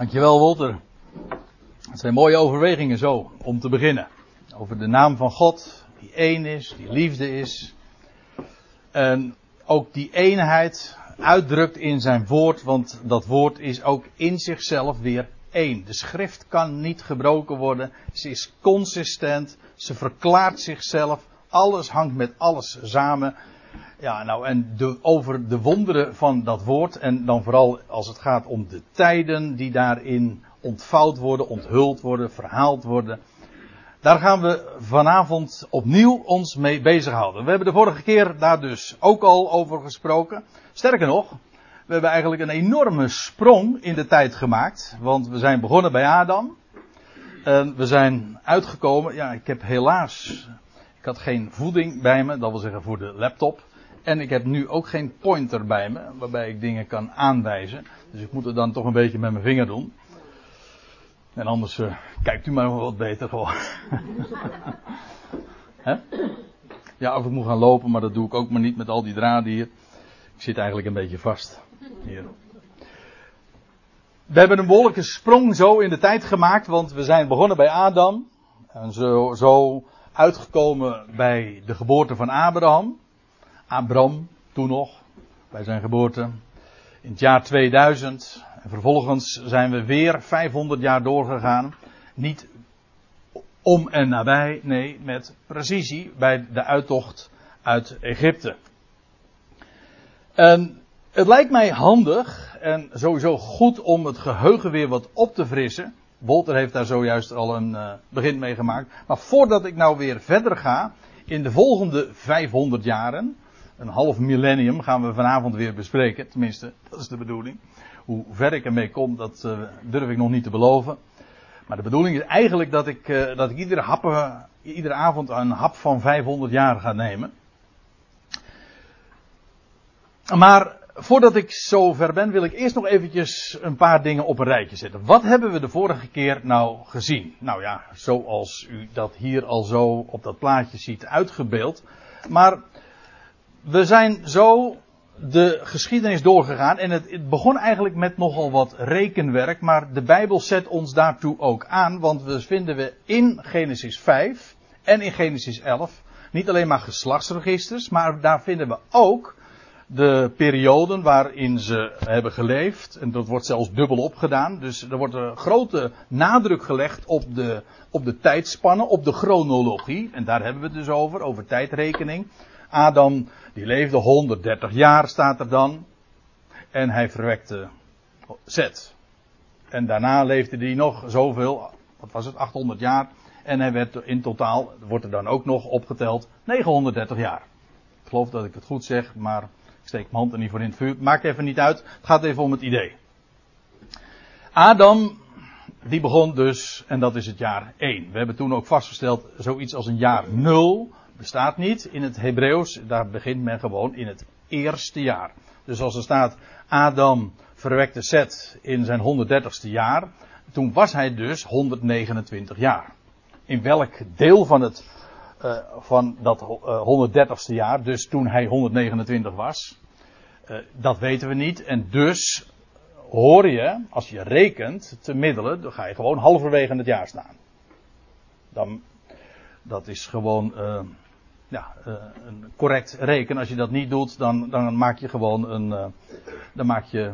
Dankjewel, Walter. Het zijn mooie overwegingen zo, om te beginnen. Over de naam van God, die één is, die liefde is. En ook die eenheid uitdrukt in zijn woord, want dat woord is ook in zichzelf weer één. De schrift kan niet gebroken worden. Ze is consistent. Ze verklaart zichzelf. Alles hangt met alles samen. Ja, nou, en de, over de wonderen van dat woord, en dan vooral als het gaat om de tijden die daarin ontvouwd worden, onthuld worden, verhaald worden. Daar gaan we vanavond opnieuw ons mee bezighouden. We hebben de vorige keer daar dus ook al over gesproken. Sterker nog, we hebben eigenlijk een enorme sprong in de tijd gemaakt. Want we zijn begonnen bij Adam. En we zijn uitgekomen. Ja, ik heb helaas. Ik had geen voeding bij me, dat wil zeggen voor de laptop. En ik heb nu ook geen pointer bij me, waarbij ik dingen kan aanwijzen. Dus ik moet het dan toch een beetje met mijn vinger doen. En anders uh, kijkt u maar wat beter gewoon. ja, of ik moet gaan lopen, maar dat doe ik ook maar niet met al die draden hier. Ik zit eigenlijk een beetje vast. Hier. We hebben een behoorlijke sprong zo in de tijd gemaakt, want we zijn begonnen bij Adam. En zo, zo uitgekomen bij de geboorte van Abraham. Abram, toen nog, bij zijn geboorte. In het jaar 2000. En vervolgens zijn we weer 500 jaar doorgegaan. Niet om en nabij, nee, met precisie bij de uittocht uit Egypte. En het lijkt mij handig en sowieso goed om het geheugen weer wat op te frissen. Wolter heeft daar zojuist al een uh, begin mee gemaakt. Maar voordat ik nou weer verder ga, in de volgende 500 jaren, een half millennium gaan we vanavond weer bespreken. Tenminste, dat is de bedoeling. Hoe ver ik ermee kom, dat uh, durf ik nog niet te beloven. Maar de bedoeling is eigenlijk dat ik, uh, dat ik iedere, iedere avond een hap van 500 jaar ga nemen. Maar voordat ik zo ver ben, wil ik eerst nog eventjes een paar dingen op een rijtje zetten. Wat hebben we de vorige keer nou gezien? Nou ja, zoals u dat hier al zo op dat plaatje ziet uitgebeeld. Maar we zijn zo de geschiedenis doorgegaan en het, begon eigenlijk met nogal wat rekenwerk, maar de Bijbel zet ons daartoe ook aan, want we vinden we in Genesis 5 en in Genesis 11 niet alleen maar geslachtsregisters, maar daar vinden we ook de perioden waarin ze hebben geleefd. En dat wordt zelfs dubbel opgedaan. Dus er wordt een grote nadruk gelegd op de, op de tijdspannen, op de chronologie. En daar hebben we het dus over, over tijdrekening. Adam, die leefde 130 jaar, staat er dan. En hij verwekte Zet. En daarna leefde hij nog zoveel, wat was het, 800 jaar. En hij werd in totaal, wordt er dan ook nog opgeteld, 930 jaar. Ik geloof dat ik het goed zeg, maar ik steek mijn hand er niet voor in het vuur. Maakt even niet uit. Het gaat even om het idee. Adam, die begon dus, en dat is het jaar 1. We hebben toen ook vastgesteld, zoiets als een jaar 0 bestaat niet in het Hebreeuws. Daar begint men gewoon in het eerste jaar. Dus als er staat, Adam verwekte Seth in zijn 130ste jaar. Toen was hij dus 129 jaar. In welk deel van het uh, van dat uh, 130ste jaar, dus toen hij 129 was. Uh, dat weten we niet. En dus hoor je, als je rekent te middelen, dan ga je gewoon halverwege het jaar staan. Dan, dat is gewoon ja, een correct reken. Als je dat niet doet, dan, dan maak je gewoon een. dan maak je.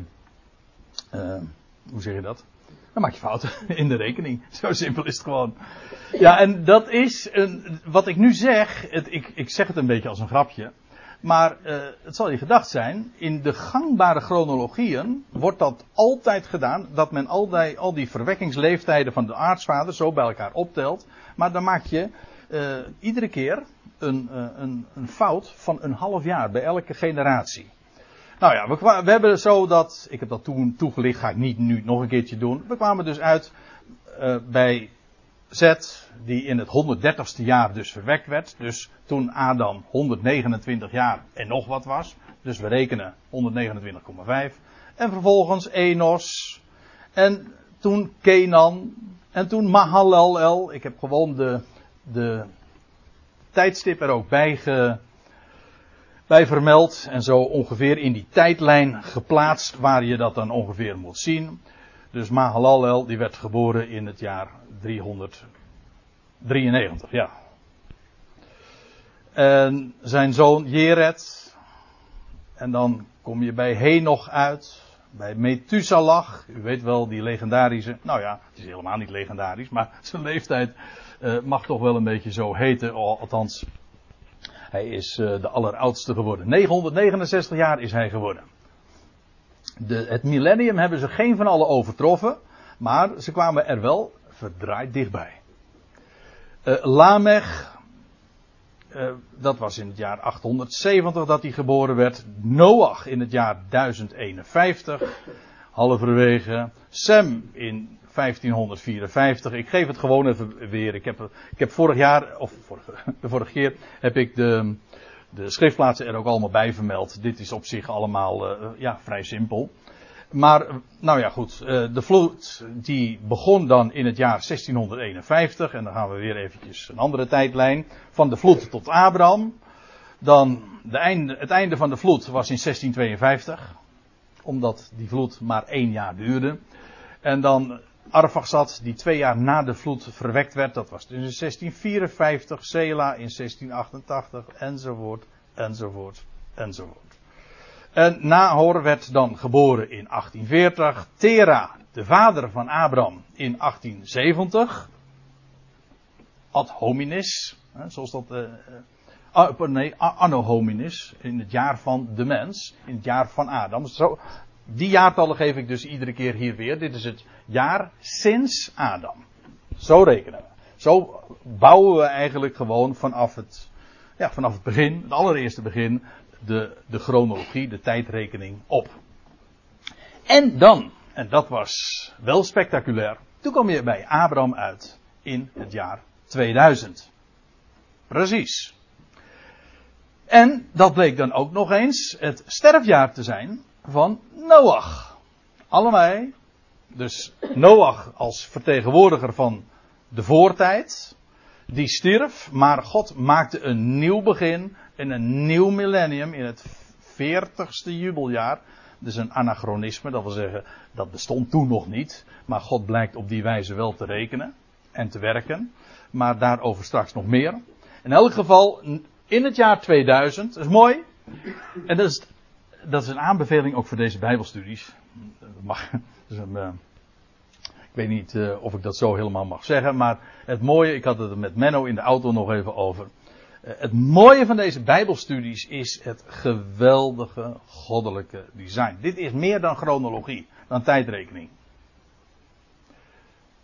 hoe zeg je dat? Dan maak je fouten in de rekening. Zo simpel is het gewoon. Ja, en dat is een, wat ik nu zeg. Het, ik, ik zeg het een beetje als een grapje. Maar het zal je gedacht zijn. In de gangbare chronologieën wordt dat altijd gedaan. Dat men al die, al die verwekkingsleeftijden van de aartsvader zo bij elkaar optelt. Maar dan maak je uh, iedere keer een, uh, een, een fout van een half jaar bij elke generatie. Nou ja, we, we, hebben zo dat, ik heb dat toen toegelicht, ga ik niet nu nog een keertje doen. We kwamen dus uit uh, bij Zet, die in het 130ste jaar dus verwekt werd. Dus toen Adam 129 jaar en nog wat was. Dus we rekenen 129,5. En vervolgens Enos. En toen Kenan. En toen Mahalalel. Ik heb gewoon de, de tijdstip er ook bij ge, bij vermeld en zo ongeveer in die tijdlijn geplaatst waar je dat dan ongeveer moet zien. Dus Mahalalel die werd geboren in het jaar 393, ja. En zijn zoon Jered. En dan kom je bij Henoch uit. Bij Methuselah. U weet wel, die legendarische. Nou ja, het is helemaal niet legendarisch. Maar zijn leeftijd uh, mag toch wel een beetje zo heten. Althans, hij is uh, de alleroudste geworden. 969 jaar is hij geworden. De, het millennium hebben ze geen van allen overtroffen. Maar ze kwamen er wel verdraaid dichtbij. Uh, Lamech, dat was in het jaar 870 dat hij geboren werd. Noach in het jaar 1051, halverwege. Sem in 1554. Ik geef het gewoon even weer. Ik heb, ik heb vorig jaar, of vorige, de vorige keer, heb ik de, de schriftplaatsen er ook allemaal bij vermeld. Dit is op zich allemaal uh, ja, vrij simpel. Maar, nou ja, goed. Uh, de vloed die begon dan in het jaar 1651. En dan gaan we weer eventjes een andere tijdlijn. Van de vloed tot Abraham. Dan de einde, het einde van de vloed was in 1652. Omdat die vloed maar één jaar duurde. En dan Arphaxad, die twee jaar na de vloed verwekt werd. Dat was dus in 1654. Sela in 1688. Enzovoort, enzovoort, enzovoort. En Nahor werd dan geboren in 1840. Tera, de vader van Abraham, in 1870. Ad hominis, zoals dat. Uh, nee, anno hominis, in het jaar van de mens, in het jaar van Adam. Zo, die jaartallen geef ik dus iedere keer hier weer. Dit is het jaar sinds Adam. Zo rekenen we. Zo bouwen we eigenlijk gewoon vanaf het, ja, vanaf het begin, het allereerste begin, de, de chronologie, de tijdrekening op. En dan, en dat was wel spectaculair, toen kom je bij Abraham uit in het jaar 2000. Precies. En dat bleek dan ook nog eens het sterfjaar te zijn van Noach. Allebei. Dus Noach als vertegenwoordiger van de voortijd. Die stierf, maar God maakte een nieuw begin in een nieuw millennium, in het 40ste jubeljaar. Dus een anachronisme, dat wil zeggen, dat bestond toen nog niet. Maar God blijkt op die wijze wel te rekenen en te werken. Maar daarover straks nog meer. In elk geval, in het jaar 2000, dat is mooi. En dat is, dat is een aanbeveling ook voor deze Bijbelstudies. Mag, dus een, uh, ik weet niet uh, of ik dat zo helemaal mag zeggen, maar het mooie, ik had het er met Menno in de auto nog even over. Eh, het mooie van deze Bijbelstudies is het geweldige goddelijke design. Dit is meer dan chronologie, dan tijdrekening.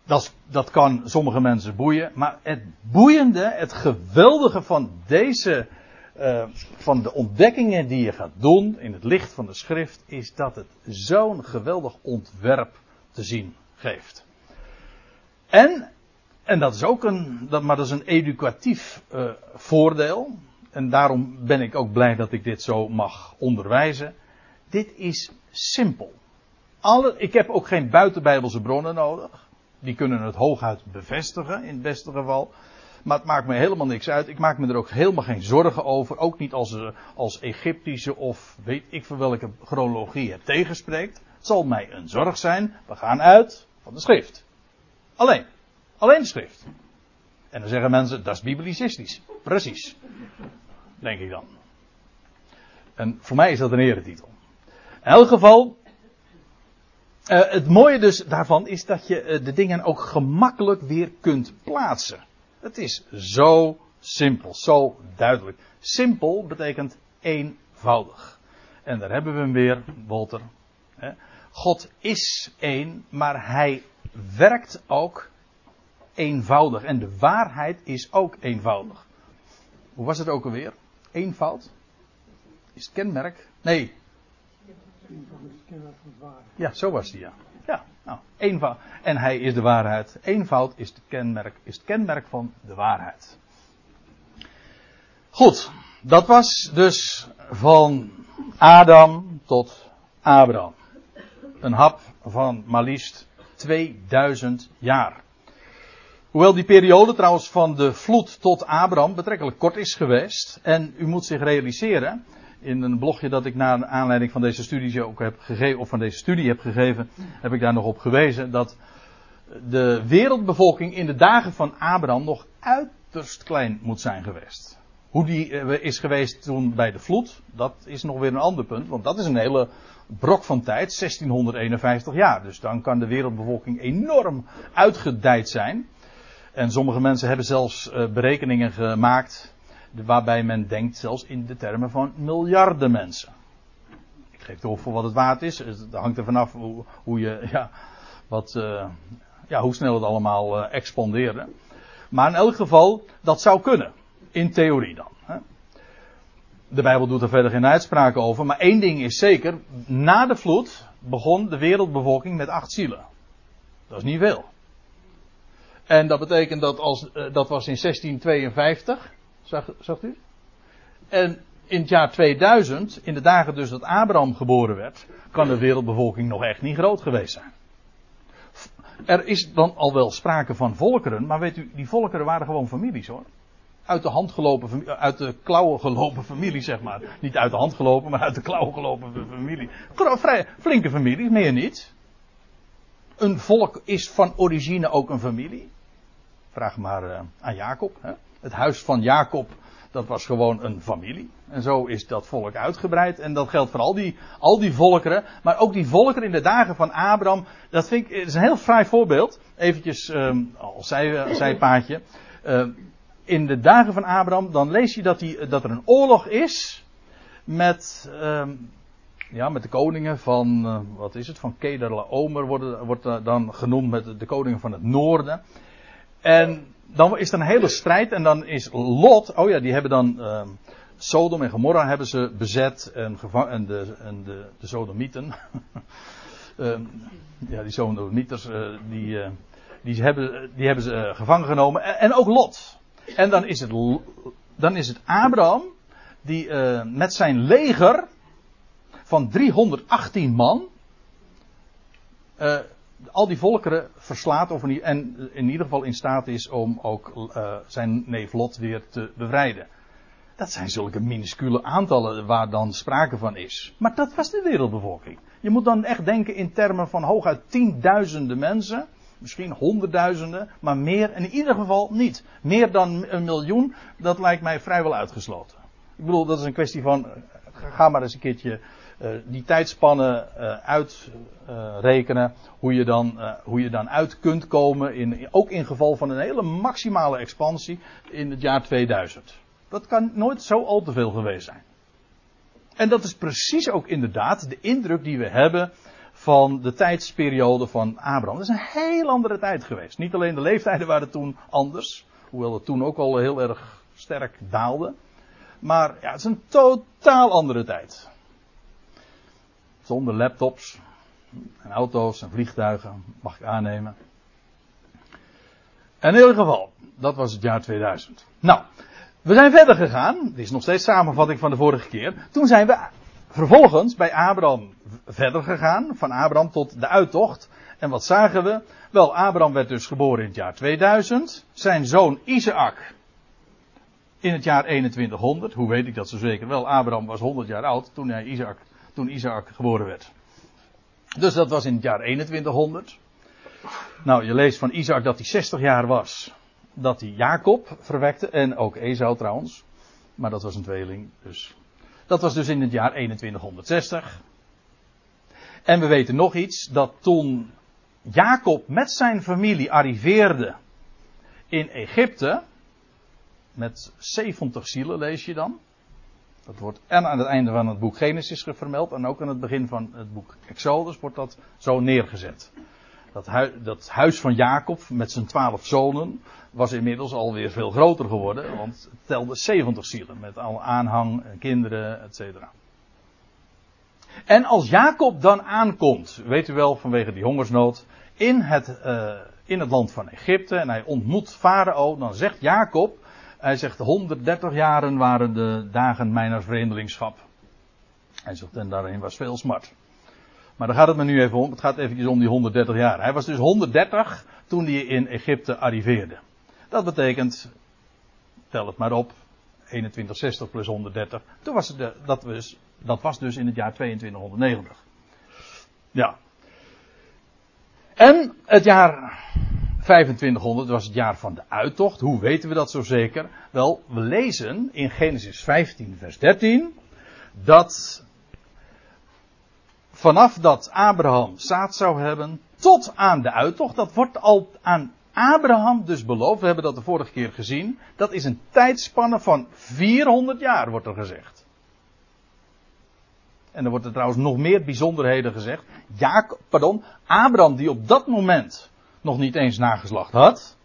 Dat, dat kan sommige mensen boeien, maar het boeiende, het geweldige van deze, uh, van de ontdekkingen die je gaat doen in het licht van de schrift, is dat het zo'n geweldig ontwerp te zien geeft. En en dat is ook een, dat, maar dat is een educatief uh, voordeel. En daarom ben ik ook blij dat ik dit zo mag onderwijzen. Dit is simpel. Alle, ik heb ook geen buitenbijbelse bronnen nodig. Die kunnen het hooguit bevestigen, in het beste geval. Maar het maakt me helemaal niks uit. Ik maak me er ook helemaal geen zorgen over. Ook niet als, eh, als Egyptische of weet ik voor welke chronologie het tegenspreekt. Het zal mij een zorg zijn. We gaan uit van de schrift. Alleen. Alleen schrift. En dan zeggen mensen, dat is biblicistisch. Precies. Denk ik dan. En voor mij is dat een eretitel. In elk geval, uh, het mooie dus daarvan is dat je uh, de dingen ook gemakkelijk weer kunt plaatsen. Het is zo simpel, zo duidelijk. Simpel betekent eenvoudig. En daar hebben we hem weer, Walter. God is één, maar hij werkt ook eenvoudig. En de waarheid is ook eenvoudig. Hoe was het ook alweer? Eenvoud? Is het kenmerk? Nee. Ja, zo was die ja. Nou. En hij is de waarheid. Eenvoud is, de kenmerk, is het kenmerk van de waarheid. Goed, dat was dus van Adam tot Abraham. Een hap van maar liefst 2000 jaar. Hoewel die periode trouwens van de vloed tot Abraham betrekkelijk kort is geweest. En u moet zich realiseren. In een blogje dat ik na aanleiding van deze studie ook heb gegeven, of van deze studie heb gegeven, heb ik daar nog op gewezen dat de wereldbevolking in de dagen van Abraham nog uiterst klein moet zijn geweest. Hoe die eh, is geweest toen bij de vloed, dat is nog weer een ander punt, want dat is een hele brok van tijd, 1651 jaar. Dus dan kan de wereldbevolking enorm uitgedijd zijn. En sommige mensen hebben zelfs uh, berekeningen gemaakt waarbij men denkt zelfs in de termen van miljarden mensen. Ik geef toe voor wat het waard is. Het hangt er vanaf hoe, hoe je, ja, wat, uh, ja, hoe snel het allemaal uh, expandeerde. Maar in elk geval, dat zou kunnen. In theorie dan. Hè. De Bijbel doet er verder geen uitspraken over. Maar één ding is zeker. Na de vloed begon de wereldbevolking met acht zielen. Dat is niet veel. En dat betekent dat als, uh, dat was in 1652. Zag, u? En in het jaar 2000, in de dagen dus dat Abraham geboren werd, kan de wereldbevolking nog echt niet groot geweest zijn. Er is dan al wel sprake van volkeren, maar weet u, die volkeren waren gewoon families hoor. Uit de hand gelopen, uit de klauwen gelopen familie, zeg maar. Niet uit de hand gelopen, maar uit de klauwen gelopen familie. Vrij, flinke familie, meer niet. Een volk is van origine ook een familie. Vraag maar uh, aan Jacob. Hè? Het huis van Jacob, dat was gewoon een familie. En zo is dat volk uitgebreid. En dat geldt voor al die, al die volkeren. Maar ook die volkeren in de dagen van Abraham. Dat vind ik is een heel fraai voorbeeld. Eventjes um, als zij, in de dagen van Abraham, dan lees je dat, die, dat er een oorlog is. Met, um, ja, met de koningen van, uh, wat is het, van Kedar worden, wordt dan genoemd met de koningen van het noorden. En dan is er een hele strijd en dan is Lot, oh ja, die hebben dan uh, Sodom en Gomorra hebben ze bezet en, en, de, en de, de Sodomieten. uh, ja, die Sodomieters, uh, die, uh, die, hebben, die hebben ze uh, gevangen genomen. En, en, ook Lot. En dan is het, dan is het Abraham die met zijn leger van 318 man al die volkeren verslaat of en in ieder geval in staat is om ook uh, zijn neef Lot weer te bevrijden. Dat zijn zulke minuscule aantallen waar dan sprake van is. Maar dat was de wereldbevolking. Je moet dan echt denken in termen van hooguit tienduizenden mensen. Misschien honderdduizenden, maar meer in ieder geval niet. Meer dan een miljoen, dat lijkt mij vrijwel uitgesloten. Ik bedoel, dat is een kwestie van. Ga maar eens een keertje die tijdspannen uh, uitrekenen. Uh, hoe, je dan, hoe je dan uit kunt komen. In, ook in geval van een hele maximale expansie in het jaar 2000. Dat kan nooit zo al te veel geweest zijn. En dat is precies ook inderdaad de indruk die we hebben van de tijdsperiode van Abraham. Dat is een heel andere tijd geweest. Niet alleen de leeftijden waren toen anders. Hoewel het toen ook al heel erg sterk daalde. Maar ja, het is een totaal andere tijd. Zonder laptops en auto's en vliegtuigen, mag ik aannemen. In ieder geval, dat was het jaar 2000. Nou, we zijn verder gegaan. Dit is nog steeds samenvatting van de vorige keer. Toen zijn we vervolgens bij Abraham verder gegaan. Van Abraham tot de uittocht. En wat zagen we? Wel, Abraham werd dus geboren in het jaar 2000. Zijn zoon Isaac in het jaar 2100. Hoe weet ik dat zo zeker? Wel, Abraham was 100 jaar oud toen hij Isaac toen Isaac geboren werd. Dus dat was in het jaar 2100. Nou, je leest van Isaac dat hij 60 jaar was. Dat hij Jacob verwekte. En ook Esau trouwens. Maar dat was een tweeling. Dus. Dat was dus in het jaar 2160. En we weten nog iets. Dat toen Jacob met zijn familie arriveerde in Egypte. Met 70 zielen lees je dan. Dat wordt en aan het einde van het boek Genesis vermeld en ook aan het begin van het boek Exodus wordt dat zo neergezet. Dat, dat huis van Jacob met zijn twaalf zonen was inmiddels alweer veel groter geworden, want het telde 70 zielen met al aanhang en kinderen, etc. En als Jacob dan aankomt, weet u wel vanwege die hongersnood, in het, uh, in het land van Egypte en hij ontmoet Farao, dan zegt Jacob, hij zegt 130 jaren waren de dagen mijner vreemdelingschap. Hij zegt en daarin was veel smart. Maar daar gaat het me nu even om. Het gaat eventjes om die 130 jaar. Hij was dus 130 toen hij in Egypte arriveerde. Dat betekent, tel het maar op, 2160 plus 130. Toen was het de, dat, was, dat was dus in het jaar 2290. Ja. En het jaar 2500 was het jaar van de uittocht. Hoe weten we dat zo zeker? Wel, we lezen in Genesis 15, vers 13 dat vanaf dat Abraham zaad zou hebben tot aan de uittocht, dat wordt al aan Abraham dus beloofd. We hebben dat de vorige keer gezien. Dat is een tijdspanne van 400 jaar, wordt er gezegd. En er wordt er trouwens nog meer bijzonderheden gezegd. Ja, pardon, Abraham die op dat moment nog niet eens nageslacht had.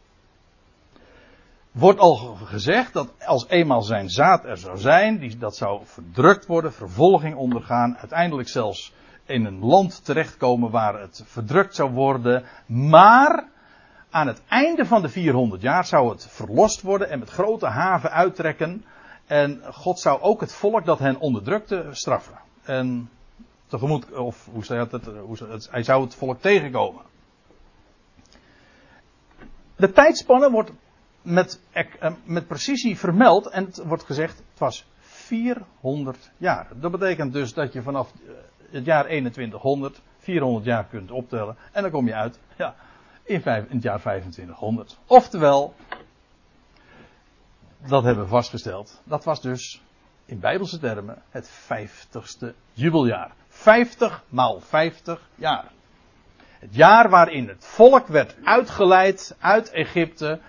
Wordt al gezegd dat als eenmaal zijn zaad er zou zijn, die, dat zou verdrukt worden, vervolging ondergaan, uiteindelijk zelfs in een land terechtkomen waar het verdrukt zou worden, maar aan het einde van de 400 jaar zou het verlost worden en met grote haven uittrekken. En God zou ook het volk dat hen onderdrukte straffen. En tegemoet, of hoe hoe, het, hij zou het volk tegenkomen. De tijdspanne wordt met, eh, met precisie vermeld en het wordt gezegd, het was 400 jaar. Dat betekent dus dat je vanaf eh, het jaar 2100 400 jaar kunt optellen en dan kom je uit, ja, in, in het jaar 2500. Oftewel, dat hebben we vastgesteld, dat was dus in bijbelse termen het 50ste jubeljaar. 50 maal 50 jaar. Het jaar waarin het volk werd uitgeleid uit Egypte.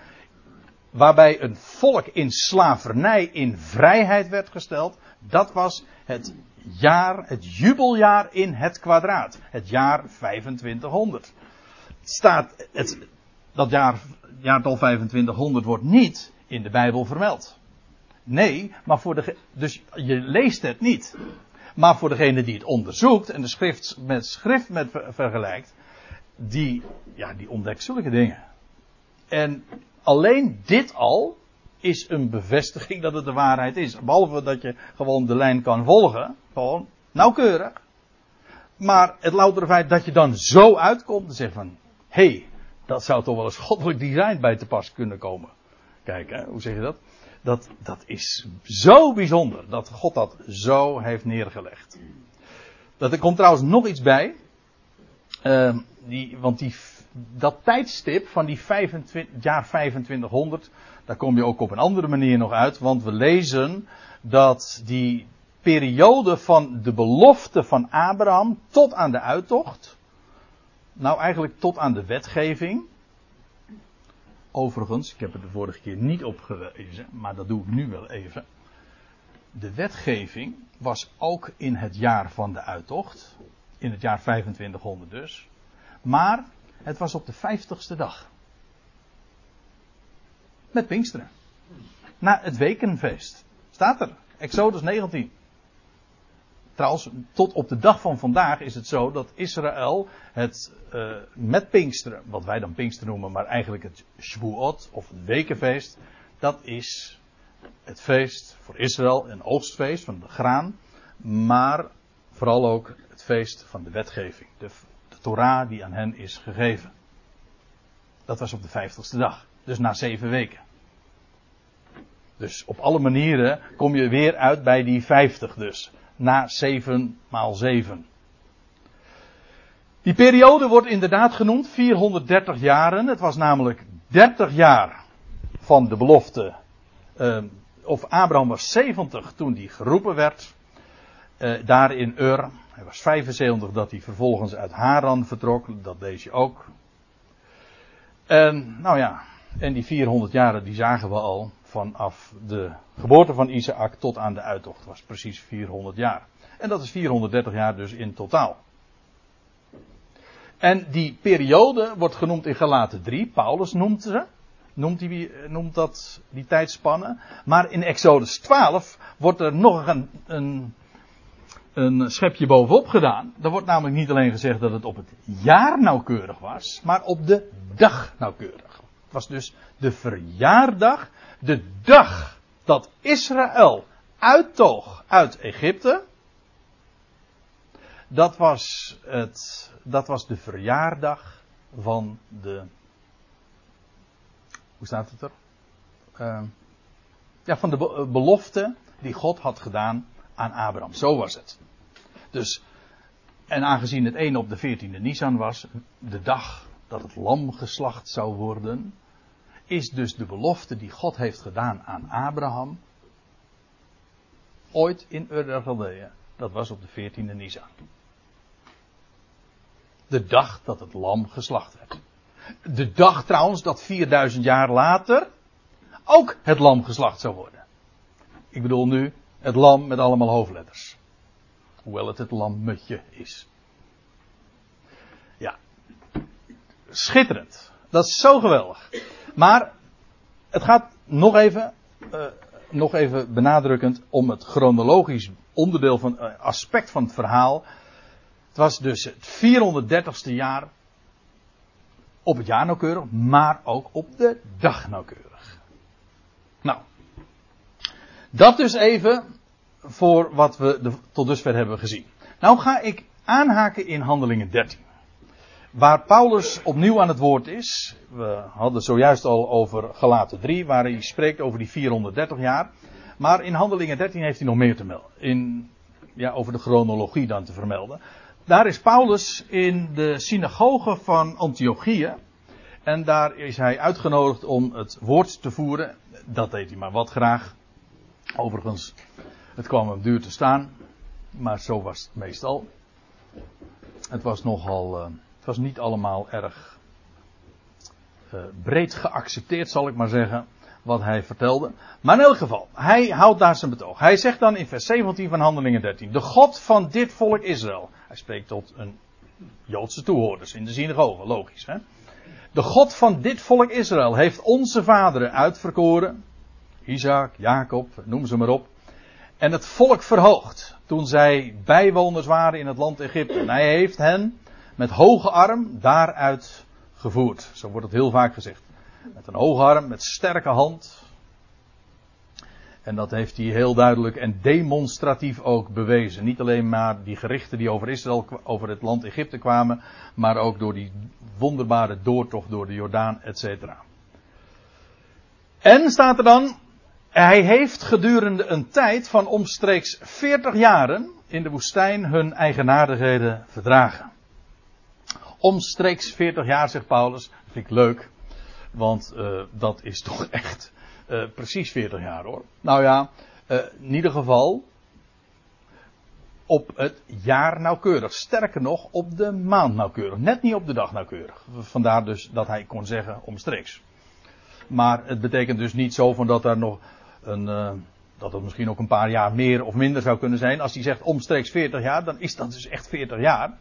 Waarbij een volk in slavernij in vrijheid werd gesteld. Dat was het jaar, het jubeljaar in het kwadraat. Het jaar 2500. Het staat, het, dat jaar, jaartal 2500 wordt niet in de Bijbel vermeld. Nee, maar voor de, dus je leest het niet. Maar voor degene die het onderzoekt en de schrift met schrift met vergelijkt, die, ja, die ontdekt zulke dingen. En alleen dit al is een bevestiging dat het de waarheid is. Behalve dat je gewoon de lijn kan volgen. Gewoon nauwkeurig. Maar het loutere feit dat je dan zo uitkomt en zegt van... Hé, hey, dat zou toch wel eens goddelijk design bij te pas kunnen komen. Kijk, hè, hoe zeg je dat? dat? Dat is zo bijzonder dat God dat zo heeft neergelegd. Dat er komt trouwens nog iets bij. Uh, die, want die, dat tijdstip van die 25, jaar 2500, daar kom je ook op een andere manier nog uit. Want we lezen dat die periode van de belofte van Abraham tot aan de uittocht. Nou, eigenlijk tot aan de wetgeving. Overigens, ik heb het de vorige keer niet opgewezen, maar dat doe ik nu wel even. De wetgeving was ook in het jaar van de uittocht. In het jaar 2500 dus. Maar het was op de vijftigste dag. Met Pinksteren. Na het wekenfeest. Staat er. Exodus 19. Trouwens, tot op de dag van vandaag is het zo dat Israël het uh, met Pinksteren, wat wij dan Pinksteren noemen, maar eigenlijk het Shavuot of het wekenfeest, dat is het feest voor Israël, een oogstfeest van de graan, maar vooral ook het feest van de wetgeving, de, de Torah die aan hen is gegeven. Dat was op de vijftigste dag, dus na zeven weken. Dus op alle manieren kom je weer uit bij die vijftig dus na 7 maal 7. Die periode wordt inderdaad genoemd 430 jaren. Het was namelijk 30 jaar van de belofte. Uh, of Abraham was 70 toen hij geroepen werd. Uh, daar in Ur. Hij was 75 dat hij vervolgens uit Haran vertrok. Dat lees je ook. En nou ja, en die 400 jaren die zagen we al vanaf de geboorte van Isaac tot aan de uittocht. was precies 400 jaar. En dat is 430 jaar dus in totaal. En die periode wordt genoemd in Galaten 3. Paulus noemt ze. Noemt, die, noemt dat die tijdspanne. Maar in Exodus 12 wordt er nog een, een, een schepje bovenop gedaan. Er wordt namelijk niet alleen gezegd dat het op het jaar nauwkeurig was, maar op de dag nauwkeurig. Het was dus de verjaardag de dag dat Israël uittoog uit Egypte, dat was, het, dat was de verjaardag van de. Hoe staat het er? Uh, Ja, van de be- belofte die God had gedaan aan Abraham. Zo was het. Dus, en aangezien het 1 op de 14e Nisan was, de dag dat het lam geslacht zou worden, is dus de belofte die God heeft gedaan aan Abraham ooit in Ur Chaldea. Dat was op de 14e Nisan. De dag dat het lam geslacht werd. De dag trouwens dat 4000 jaar later ook het lam geslacht zou worden. Ik bedoel nu het lam met allemaal hoofdletters. Hoewel het het lammetje is. Ja. Schitterend. Dat is zo geweldig. Maar het gaat nog even, uh, nog even benadrukkend om het chronologisch onderdeel van uh, aspect van het verhaal. Het was dus het 430ste jaar op het jaar nauwkeurig, maar ook op de dag nauwkeurig. Nou, dat dus even voor wat we tot dusver hebben gezien. Nou ga ik aanhaken in Handelingen 13. Waar Paulus opnieuw aan het woord is. We hadden zojuist al over Galaten 3, waar hij spreekt over die 430 jaar. Maar in Handelingen 13 heeft hij nog meer te melden. In, ja, over de chronologie dan te vermelden. Daar is Paulus in de synagoge van Antiochië. En daar is hij uitgenodigd om het woord te voeren. Dat deed hij maar wat graag. Overigens, het kwam hem duur te staan. Maar zo was het meestal. Het was nogal. Uh, het was niet allemaal erg uh, breed geaccepteerd, zal ik maar zeggen. Wat hij vertelde. Maar in elk geval, hij houdt daar zijn betoog. Hij zegt dan in vers 17 van Handelingen 13: De God van dit volk Israël. Hij spreekt tot een Joodse toehoorders in de synagoge, logisch hè. De God van dit volk Israël heeft onze vaderen uitverkoren. Isaac, Jacob, noem ze maar op. En het volk verhoogd toen zij bijwoners waren in het land Egypte. En hij heeft hen met hoge arm daaruit gevoerd. Zo wordt het heel vaak gezegd. Met een hoge arm, met sterke hand. En dat heeft hij heel duidelijk en demonstratief ook bewezen. Niet alleen maar die gerichten die over Israël, over het land Egypte kwamen, maar ook door die wonderbare doortocht door de Jordaan, et cetera. En staat er dan, hij heeft gedurende een tijd van omstreeks 40 jaren in de woestijn hun eigenaardigheden verdragen. Omstreeks 40 jaar, zegt Paulus. Dat vind ik leuk. Want uh, dat is toch echt uh, precies 40 jaar hoor. Nou ja, uh, in ieder geval op het jaar nauwkeurig. Sterker nog, op de maand nauwkeurig. Net niet op de dag nauwkeurig. Vandaar dus dat hij kon zeggen omstreeks. Maar het betekent dus niet zo van dat er nog een, uh, dat het misschien ook een paar jaar meer of minder zou kunnen zijn. Als hij zegt omstreeks 40 jaar, dan is dat dus echt 40 jaar.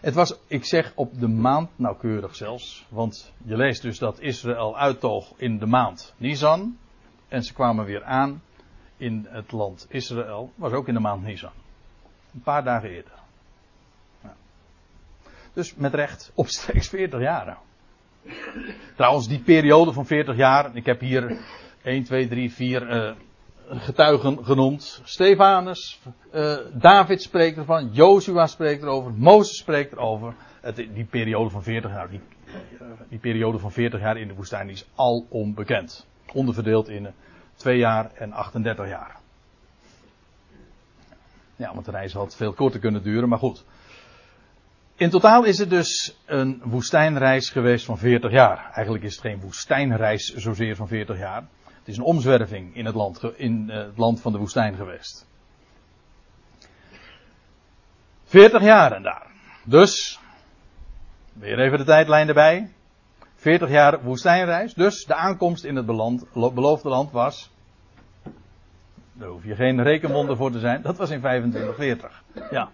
Het was, ik zeg op de maand nauwkeurig zelfs. Want je leest dus dat Israël uittoog in de maand Nisan. En ze kwamen weer aan in het land Israël. Was ook in de maand Nisan. Een paar dagen eerder. Ja. Dus met recht omstreeks 40 jaar. Trouwens, die periode van 40 jaar. Ik heb hier 1, 2, 3, 4 uh, getuigen genoemd. Stefanus, uh, David spreekt ervan, Jozua spreekt erover, Mozes spreekt erover. Het, die periode van 40 jaar, die, uh, die, periode van 40 jaar in de woestijn is al onbekend. Onderverdeeld in 2 jaar en 38 jaar. Ja, want de reis had veel korter kunnen duren, maar goed. In totaal is het dus een woestijnreis geweest van 40 jaar. Eigenlijk is het geen woestijnreis zozeer van 40 jaar. Is een omzwerving in het land, in het land van de woestijn geweest. 40 jaren daar. Dus, weer even de tijdlijn erbij. 40 jaar woestijnreis. Dus de aankomst in het beland, beloofde land was. Daar hoef je geen rekenwonder voor te zijn. Dat was in 2540. Ja.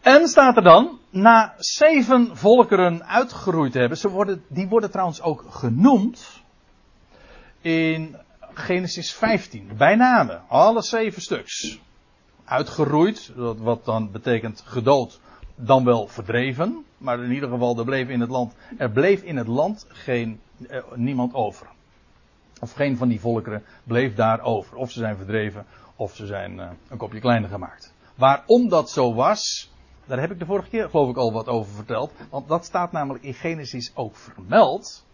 En staat er dan, na zeven volkeren uitgeroeid hebben. Ze worden, die worden trouwens ook genoemd in Genesis 15. Bij name. Alle zeven stuks. Uitgeroeid, wat dan betekent gedood, dan wel verdreven. Maar in ieder geval, er bleef in het land, er bleef in het land geen, eh, niemand over. Of geen van die volkeren bleef daar over. Of ze zijn verdreven, of ze zijn uh, een kopje kleiner gemaakt. Waarom dat zo was, daar heb ik de vorige keer geloof ik al wat over verteld. Want dat staat namelijk in Genesis ook vermeld.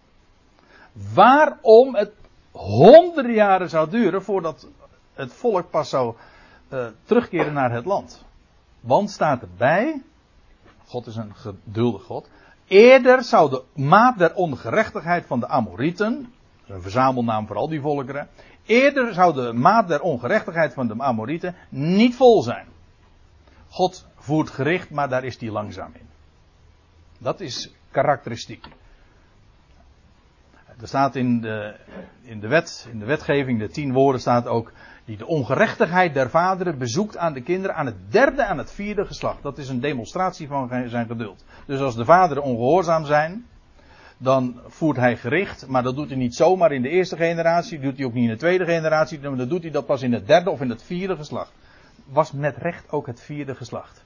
Waarom het honderden jaren zou duren voordat het volk pas zou uh, terugkeren naar het land. Want staat erbij, God is een geduldig God, eerder zou de maat der ongerechtigheid van de Amorieten, een verzamelnaam voor al die volkeren, eerder zou de maat der ongerechtigheid van de Amorieten niet vol zijn. God voert gericht, maar daar is hij langzaam in. Dat is karakteristiek. Er staat in de, in de wet, in de wetgeving, de tien woorden staat ook, die de ongerechtigheid der vaderen bezoekt aan de kinderen aan het derde en het vierde geslacht. Dat is een demonstratie van zijn geduld. Dus als de vaderen ongehoorzaam zijn, dan voert hij gericht, maar dat doet hij niet zomaar in de eerste generatie, doet hij ook niet in de tweede generatie, dan doet hij dat pas in het derde of in het vierde geslacht. Was met recht ook het vierde geslacht.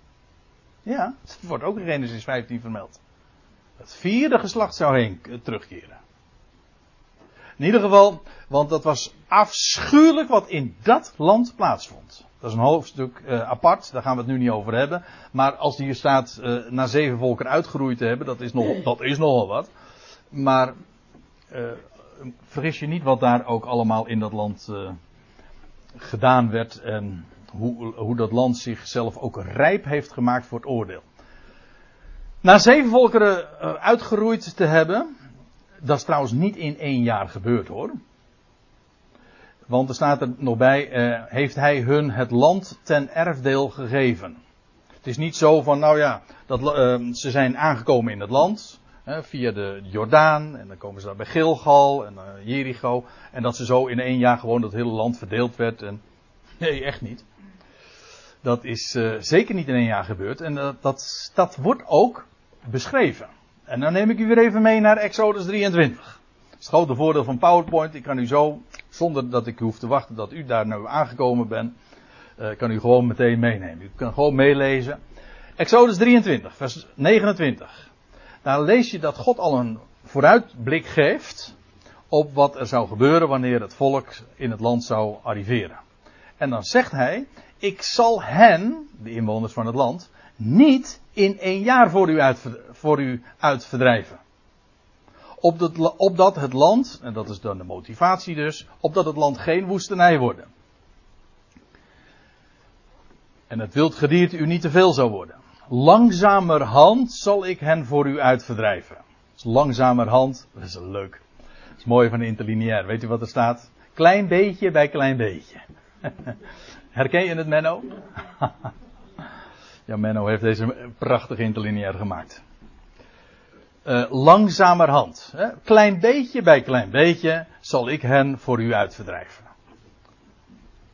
Ja, het wordt ook in Genesis 15 vermeld. Het vierde geslacht zou heen terugkeren. In ieder geval, want dat was afschuwelijk wat in dat land plaatsvond. Dat is een hoofdstuk uh, apart, daar gaan we het nu niet over hebben. Maar als die hier staat uh, na zeven volken uitgeroeid te hebben, dat is, nog, dat is nogal wat. Maar uh, vergis je niet wat daar ook allemaal in dat land gedaan werd en hoe, hoe dat land zichzelf ook rijp heeft gemaakt voor het oordeel. Na zeven volkeren uitgeroeid te hebben, dat is trouwens niet in één jaar gebeurd hoor. Want er staat er nog bij, eh, heeft hij hun het land ten erfdeel gegeven. Het is niet zo van, nou ja, dat, uh, ze zijn aangekomen in het land, via de Jordaan, en dan komen ze daar bij Gilgal en Jericho, en dat ze zo in één jaar gewoon dat hele land verdeeld werd. En, nee, echt niet. Dat is uh, zeker niet in één jaar gebeurd, en dat, dat wordt ook beschreven. En dan neem ik u weer even mee naar Exodus 23. Dat is het grote voordeel van PowerPoint. Ik kan u zo, zonder dat ik hoef te wachten dat u daar nou aangekomen bent, uh, kan u gewoon meteen meenemen. U kan gewoon meelezen. Exodus 23, vers 29. Daar lees je dat God al een vooruitblik geeft op wat er zou gebeuren wanneer het volk in het land zou arriveren. En dan zegt hij, ik zal hen, de inwoners van het land, niet in één jaar voor u, uit, voor u uitverdrijven. Opdat, opdat het land, en dat is dan de motivatie dus, opdat het land geen woestenij worden. En het wild gedierte u niet te veel zou worden. Langzamerhand zal ik hen voor u uitverdrijven. Dus langzamerhand, dat is leuk. Dat is mooi van de interlineair. Weet u wat er staat? Klein beetje bij klein beetje. Herken je het, Menno? Ja, Menno heeft deze prachtige interlineair gemaakt. Uh, langzamerhand, hè, klein beetje bij klein beetje, zal ik hen voor u uitverdrijven.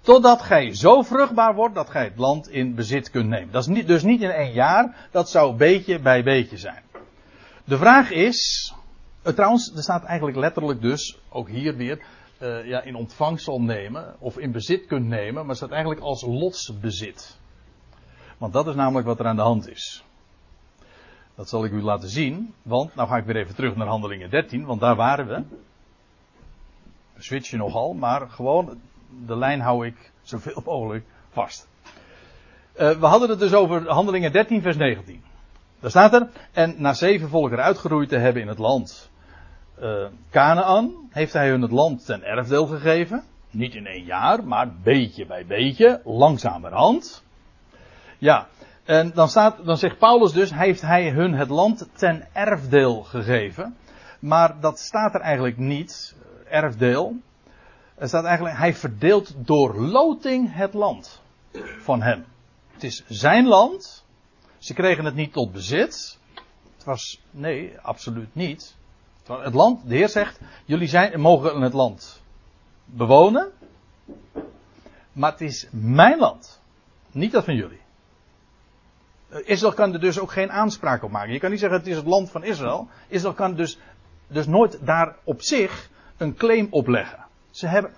Totdat gij zo vruchtbaar wordt dat gij het land in bezit kunt nemen. Dat is niet, dus niet in één jaar, dat zou beetje bij beetje zijn. De vraag is, uh, trouwens, er staat eigenlijk letterlijk dus, ook hier weer, uh, ja, in ontvangst zal nemen, of in bezit kunt nemen, maar staat eigenlijk als lotsbezit. Want dat is namelijk wat er aan de hand is. Dat zal ik u laten zien. Want, nou ga ik weer even terug naar handelingen 13, want daar waren we. We switchen nogal, maar gewoon de lijn hou ik zoveel mogelijk vast. Uh, we hadden het dus over handelingen 13, vers 19. Daar staat er, en na zeven volkeren uitgeroeid te hebben in het land uh, Canaan, heeft hij hun het land ten erfdeel gegeven. Niet in één jaar, maar beetje bij beetje, langzamerhand. Ja, en dan, staat, dan zegt Paulus dus, heeft hij hun het land ten erfdeel gegeven. Maar dat staat er eigenlijk niet, erfdeel. Er staat eigenlijk, hij verdeelt door loting het land van hem. Het is zijn land. Ze kregen het niet tot bezit. Het was, nee, absoluut niet. Het land, de Heer zegt, jullie zijn, mogen het land bewonen. Maar het is mijn land. Niet dat van jullie. Eh, Israël kan er dus ook geen aanspraak op maken. Je kan niet zeggen het is het land van Israël. Israël kan dus, dus nooit daar op zich een claim op leggen. Ze hebben,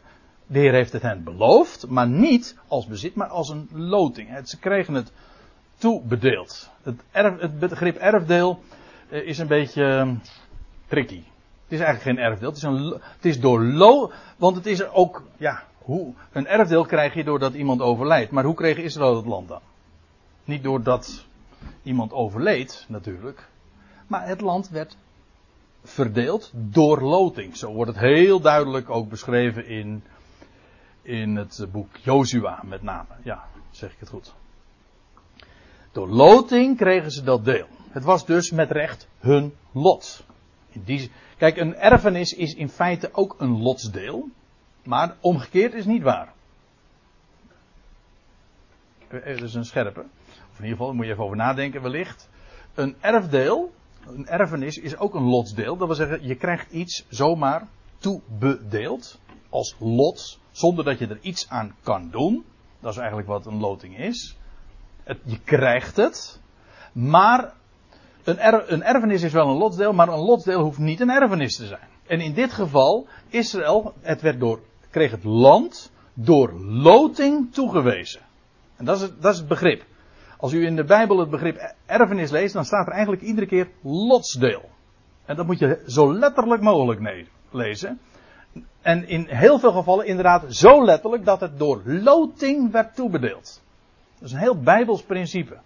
de Heer heeft het hen beloofd, maar niet als bezit, maar als een loting. Ze kregen het toebedeeld. Het, erf, het begrip erfdeel eh, is een beetje ehm, tricky. Het is eigenlijk geen erfdeel. Het is, een, het is door want het is ook, ja, hoe, een erfdeel krijg je doordat iemand overlijdt. Maar hoe kreeg Israël het land dan? Niet doordat iemand overleed, natuurlijk. Maar het land werd verdeeld door loting. Zo wordt het heel duidelijk ook beschreven in, in het boek Jozua met name. Ja, zeg ik het goed. Door loting kregen ze dat deel. Het was dus met recht hun lot. In die, kijk, een erfenis is in feite ook een lotsdeel. Maar omgekeerd is niet waar. Dat is een scherpe. Of in ieder geval, moet je even over nadenken wellicht. Een erfdeel, een erfenis is ook een lotsdeel. Dat wil zeggen, je krijgt iets zomaar toebedeeld. Als lot. Zonder dat je er iets aan kan doen. Dat is eigenlijk wat een loting is. Het, je krijgt het. Maar een, een erfenis is wel een lotsdeel, maar een lotsdeel hoeft niet een erfenis te zijn. En in dit geval, Israël, het werd door, kreeg het land door loting toegewezen. En dat is, dat is het begrip. Als u in de Bijbel het begrip erfenis leest, dan staat er eigenlijk iedere keer lotsdeel. En dat moet je zo letterlijk mogelijk lezen. En in heel veel gevallen inderdaad zo letterlijk dat het door loting werd toebedeeld. Dat is een heel Bijbels principe.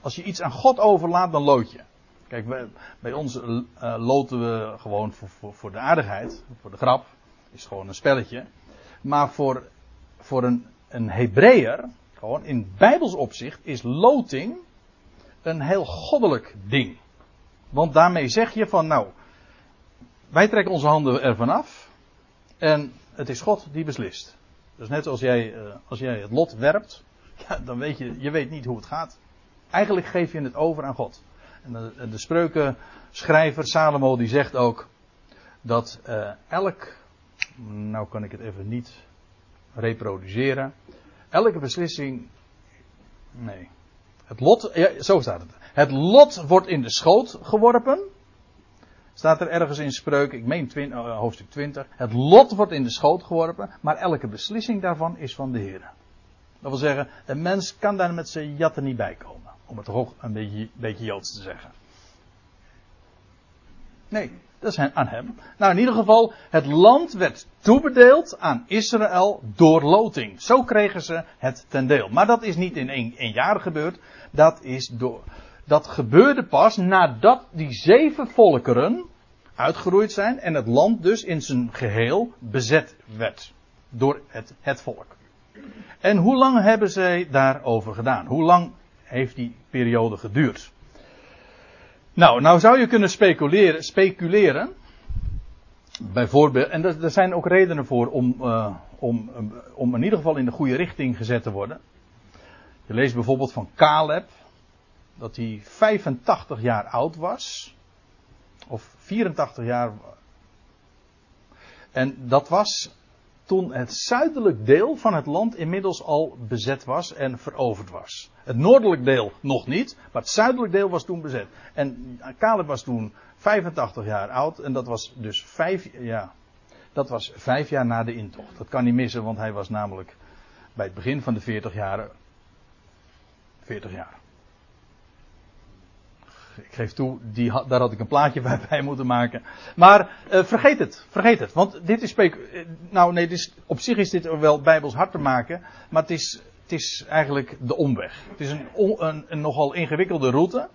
Als je iets aan God overlaat, dan lood je. Kijk, bij, ons uh, loten we gewoon voor, voor, de aardigheid, voor de grap. Is gewoon een spelletje. Maar voor, voor een, een gewoon in Bijbels opzicht, is loting een heel goddelijk ding. Want daarmee zeg je van, nou, wij trekken onze handen ervan af. En het is God die beslist. Dus net als jij, uh, als jij het lot werpt, ja, dan weet je, je weet niet hoe het gaat. Eigenlijk geef je het over aan God. En de, spreukenschrijver Salomo die zegt ook dat uh, elk, nou kan ik het even niet reproduceren, elke beslissing, nee, het lot, ja, zo staat het. Het lot wordt in de schoot geworpen. Staat er ergens in spreuk, ik meen uh, hoofdstuk 20. Het lot wordt in de schoot geworpen, maar elke beslissing daarvan is van de Heer. Dat wil zeggen, een mens kan daar met zijn jatten niet bij komen. Om het toch ook een beetje, beetje joods te zeggen. Nee, dat is aan hem. Nou, in ieder geval, het land werd toebedeeld aan Israël door loting. Zo kregen ze het ten deel. Maar dat is niet in één, jaar gebeurd. Dat, is door, dat gebeurde pas nadat die zeven volkeren uitgeroeid zijn en het land dus in zijn geheel bezet werd door het, het volk. En hoe lang hebben zij daarover gedaan? Hoe lang heeft die periode geduurd? Nou, nou zou je kunnen speculeren, speculeren bijvoorbeeld, en er, zijn ook redenen voor om, uh, om, om in ieder geval in de goede richting gezet te worden. Je leest bijvoorbeeld van Caleb, dat hij 85 jaar oud was, of 84 jaar. En dat was toen het zuidelijk deel van het land inmiddels al bezet was en veroverd was. Het noordelijk deel nog niet, maar het zuidelijk deel was toen bezet. En Caleb was toen 85 jaar oud en dat was dus vijf, ja, dat was vijf jaar na de intocht. Dat kan niet missen, want hij was namelijk bij het begin van de 40 jaar 40 jaar ik geef toe, die, daar had ik een plaatje bij, moeten maken. Maar uh, vergeet het, vergeet het. Want dit is, uh, nou nee, dit op zich is dit wel bijbels hard te maken. Maar het is, het is eigenlijk de omweg. Het is een, een, nogal ingewikkelde route.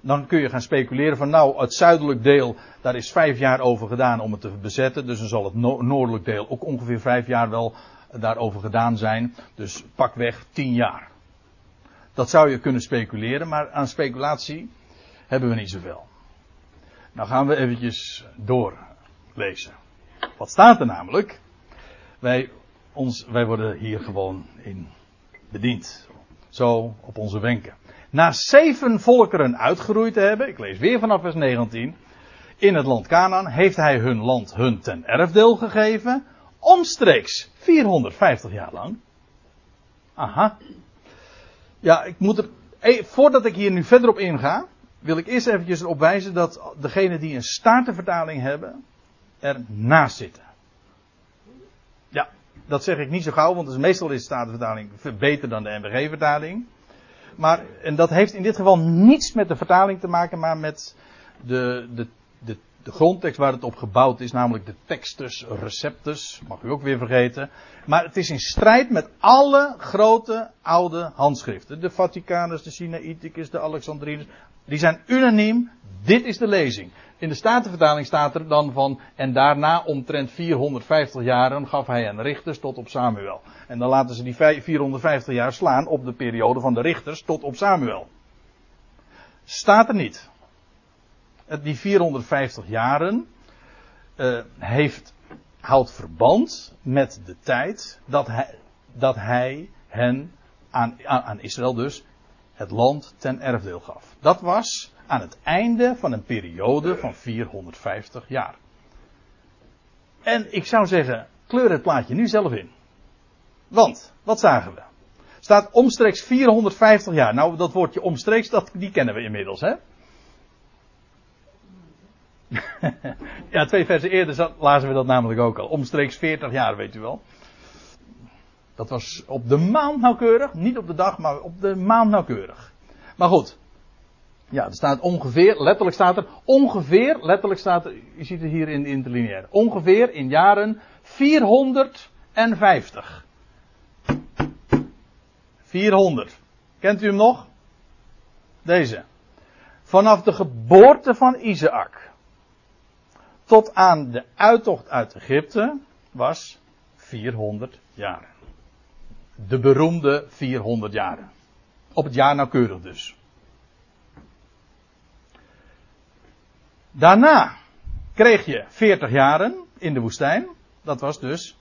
Dan kun je gaan speculeren van nou, het zuidelijk deel, daar is vijf jaar over gedaan om het te bezetten. Dus dan zal het no noordelijk deel ook ongeveer vijf jaar wel daarover gedaan zijn. Dus pak weg tien jaar. Dat zou je kunnen speculeren, maar aan speculatie hebben we niet zoveel. Nou gaan we eventjes doorlezen. Wat staat er namelijk? Wij, ons, wij worden hier gewoon in bediend. Zo op onze wenken. Na zeven volkeren uitgeroeid te hebben, ik lees weer vanaf vers 19, in het land Canaan heeft hij hun land hun ten erfdeel gegeven, omstreeks 450 jaar lang. Aha. Ja, ik moet er, eh, voordat ik hier nu verder op inga, wil ik eerst eventjes erop wijzen dat degenen die een statenvertaling hebben, ernaast zitten. Ja, dat zeg ik niet zo gauw, want dus meestal is de statenvertaling beter dan de NBG-vertaling. Maar, en dat heeft in dit geval niets met de vertaling te maken, maar met de, de, de, de grondtekst waar het op gebouwd is, namelijk de Textus Receptus, mag u ook weer vergeten. Maar het is in strijd met alle grote oude handschriften. De Vaticanus, de Sinaiticus, de Alexandrinus, Die zijn unaniem. Dit is de lezing. In de Statenvertaling staat er dan van. En daarna omtrent 450 jaren gaf hij een richters tot op Samuel. En dan laten ze die 450 jaar slaan op de periode van de richters tot op Samuel. Staat er niet. Die 450 jaren uh, heeft, houdt verband met de tijd dat hij, dat hij hen aan, aan Israël dus het land ten erfdeel gaf. Dat was aan het einde van een periode van 450 jaar. En ik zou zeggen, kleur het plaatje nu zelf in. Want, wat zagen we? Staat omstreeks 450 jaar. Nou, dat woordje omstreeks, dat, die kennen we inmiddels, hè? ja, twee versen eerder lazen we dat namelijk ook al. Omstreeks 40 jaar, weet u wel. Dat was op de maand nauwkeurig. Niet op de dag, maar op de maand nauwkeurig. Maar goed. Ja, er staat ongeveer, letterlijk staat er, ongeveer, letterlijk staat er, je ziet het hier in de interlineair. Ongeveer in jaren 450. 400. Kent u hem nog? Deze. Vanaf de geboorte van Isaac tot aan de uittocht uit Egypte was 400 jaren. De beroemde 400 jaren. Op het jaar nauwkeurig dus. Daarna kreeg je 40 jaren in de woestijn. Dat was dus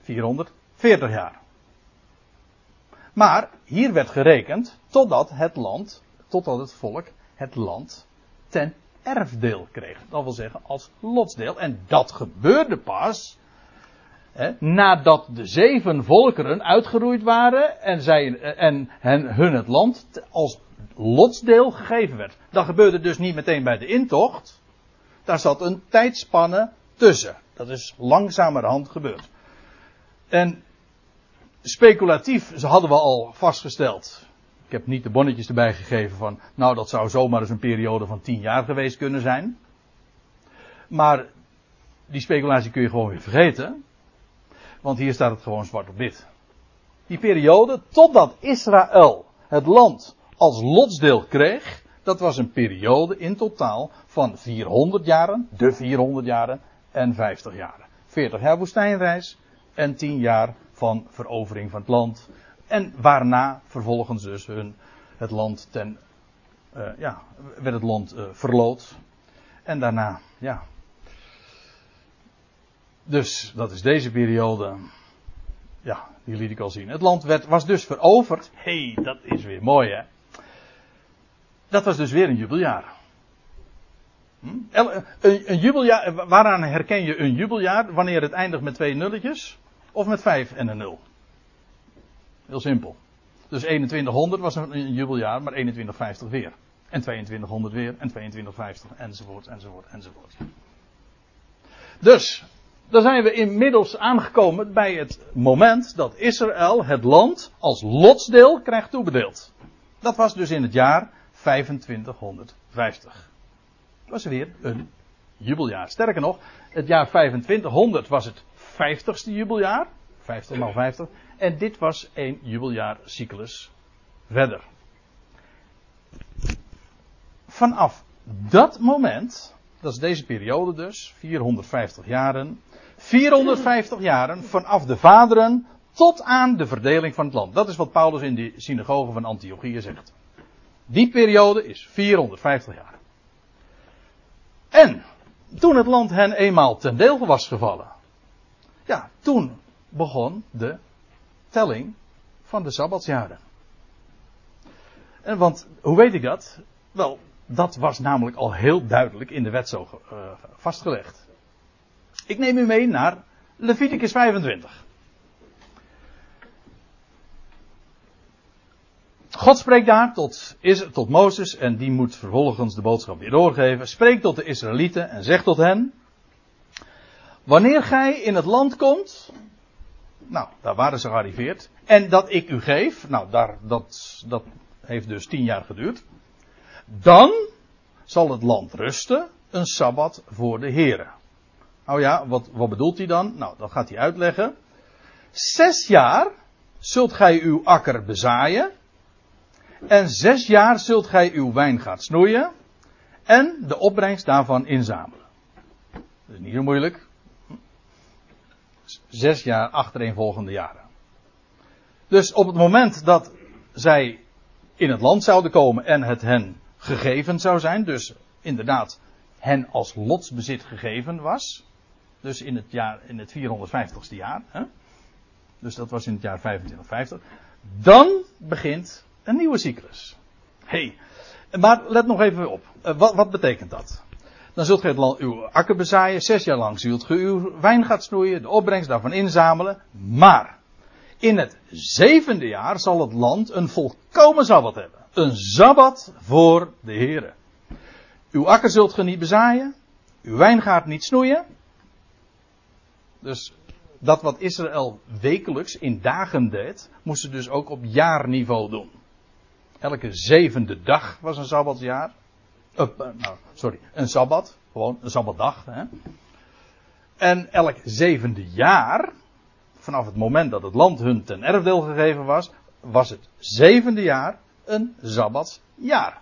440 jaar. Maar hier werd gerekend totdat het land, totdat het volk het land ten erfdeel kreeg. Dat wil zeggen als lotsdeel. En dat gebeurde pas nadat de zeven volkeren uitgeroeid waren en, zij, en hun het land als lotsdeel gegeven werd. Dat gebeurde dus niet meteen bij de intocht. Daar zat een tijdspanne tussen. Dat is langzamerhand gebeurd. En speculatief hadden we al vastgesteld. Ik heb niet de bonnetjes erbij gegeven van, nou dat zou zomaar eens een periode van tien jaar geweest kunnen zijn. Maar die speculatie kun je gewoon weer vergeten. Want hier staat het gewoon zwart op wit. Die periode totdat Israël het land als lotsdeel kreeg, dat was een periode in totaal van 400 jaren, de 400 jaren en 50 jaren. 40 jaar woestijnreis en 10 jaar van verovering van het land. En waarna vervolgens dus hun, het land ten, uh, ja, werd het land uh, verloot. En daarna, ja. Dus dat is deze periode. Ja, die liet ik al zien. Het land werd, was dus veroverd. Hé, hey, dat is weer mooi hè. Dat was dus weer een jubeljaar. Hm? Een, een, jubeljaar, waaraan herken je een jubeljaar? Wanneer het eindigt met twee nulletjes? Of met vijf en een nul? Heel simpel. Dus 2100 was een jubeljaar, maar 2150 weer. En 2200 weer, en 2250, enzovoort, enzovoort, enzovoort. Dus, dan zijn we inmiddels aangekomen bij het moment dat Israël het land als lotsdeel krijgt toebedeeld. Dat was dus in het jaar 2550. Dat was weer een jubeljaar. Sterker nog, het jaar 2500 was het 50ste jubeljaar. 50 maal 50. En dit was een jubeljaarcyclus verder. Vanaf dat moment, dat is deze periode dus, 450 jaren. 450 jaren vanaf de vaderen tot aan de verdeling van het land. Dat is wat Paulus in de synagoge van Antiochië zegt. Die periode is 450 jaar. En toen het land hen eenmaal ten deel was gevallen, ja, toen begon de telling van de Sabbatsjaren. En want, hoe weet ik dat? Wel, dat was namelijk al heel duidelijk in de wet zo uh, vastgelegd. Ik neem u mee naar Leviticus 25. God spreekt daar tot, tot Mozes en die moet vervolgens de boodschap weer doorgeven. Spreek tot de Israëlieten en zegt tot hen. Wanneer gij in het land komt. Nou, daar waren ze gearriveerd. En dat ik u geef. Nou, daar, dat, dat heeft dus tien jaar geduurd. Dan zal het land rusten. Een sabbat voor de heren. Nou ja, wat, wat bedoelt hij dan? Nou, dat gaat hij uitleggen. Zes jaar zult gij uw akker bezaaien. En zes jaar zult gij uw wijngaard snoeien en de opbrengst daarvan inzamelen. Dat is niet zo moeilijk. Zes jaar achtereenvolgende jaren. Dus op het moment dat zij in het land zouden komen en het hen gegeven zou zijn, dus inderdaad hen als lotsbezit gegeven was, dus in het, jaar, in het 450ste jaar, hè? dus dat was in het jaar 2550, dan begint een nieuwe cyclus. hey, maar let nog even op. Uh, wat, wat, betekent dat? Dan zult gij het land, uw akker bezaaien, zes jaar lang zult ge uw wijngaard snoeien, de opbrengst daarvan inzamelen, maar in het zevende jaar zal het land een volkomen sabbat hebben. Een sabbat voor de Heer. Uw akker zult ge niet bezaaien, uw wijngaard niet snoeien. Dus dat wat Israël wekelijks in dagen deed, moest ze dus ook op jaarniveau doen. Elke zevende dag was een sabbatsjaar. Uh, nou, sorry, een sabbat. Gewoon een sabbatdag. Hè. En elk zevende jaar, vanaf het moment dat het land hun ten erfdeel gegeven was, was het zevende jaar een sabbatsjaar.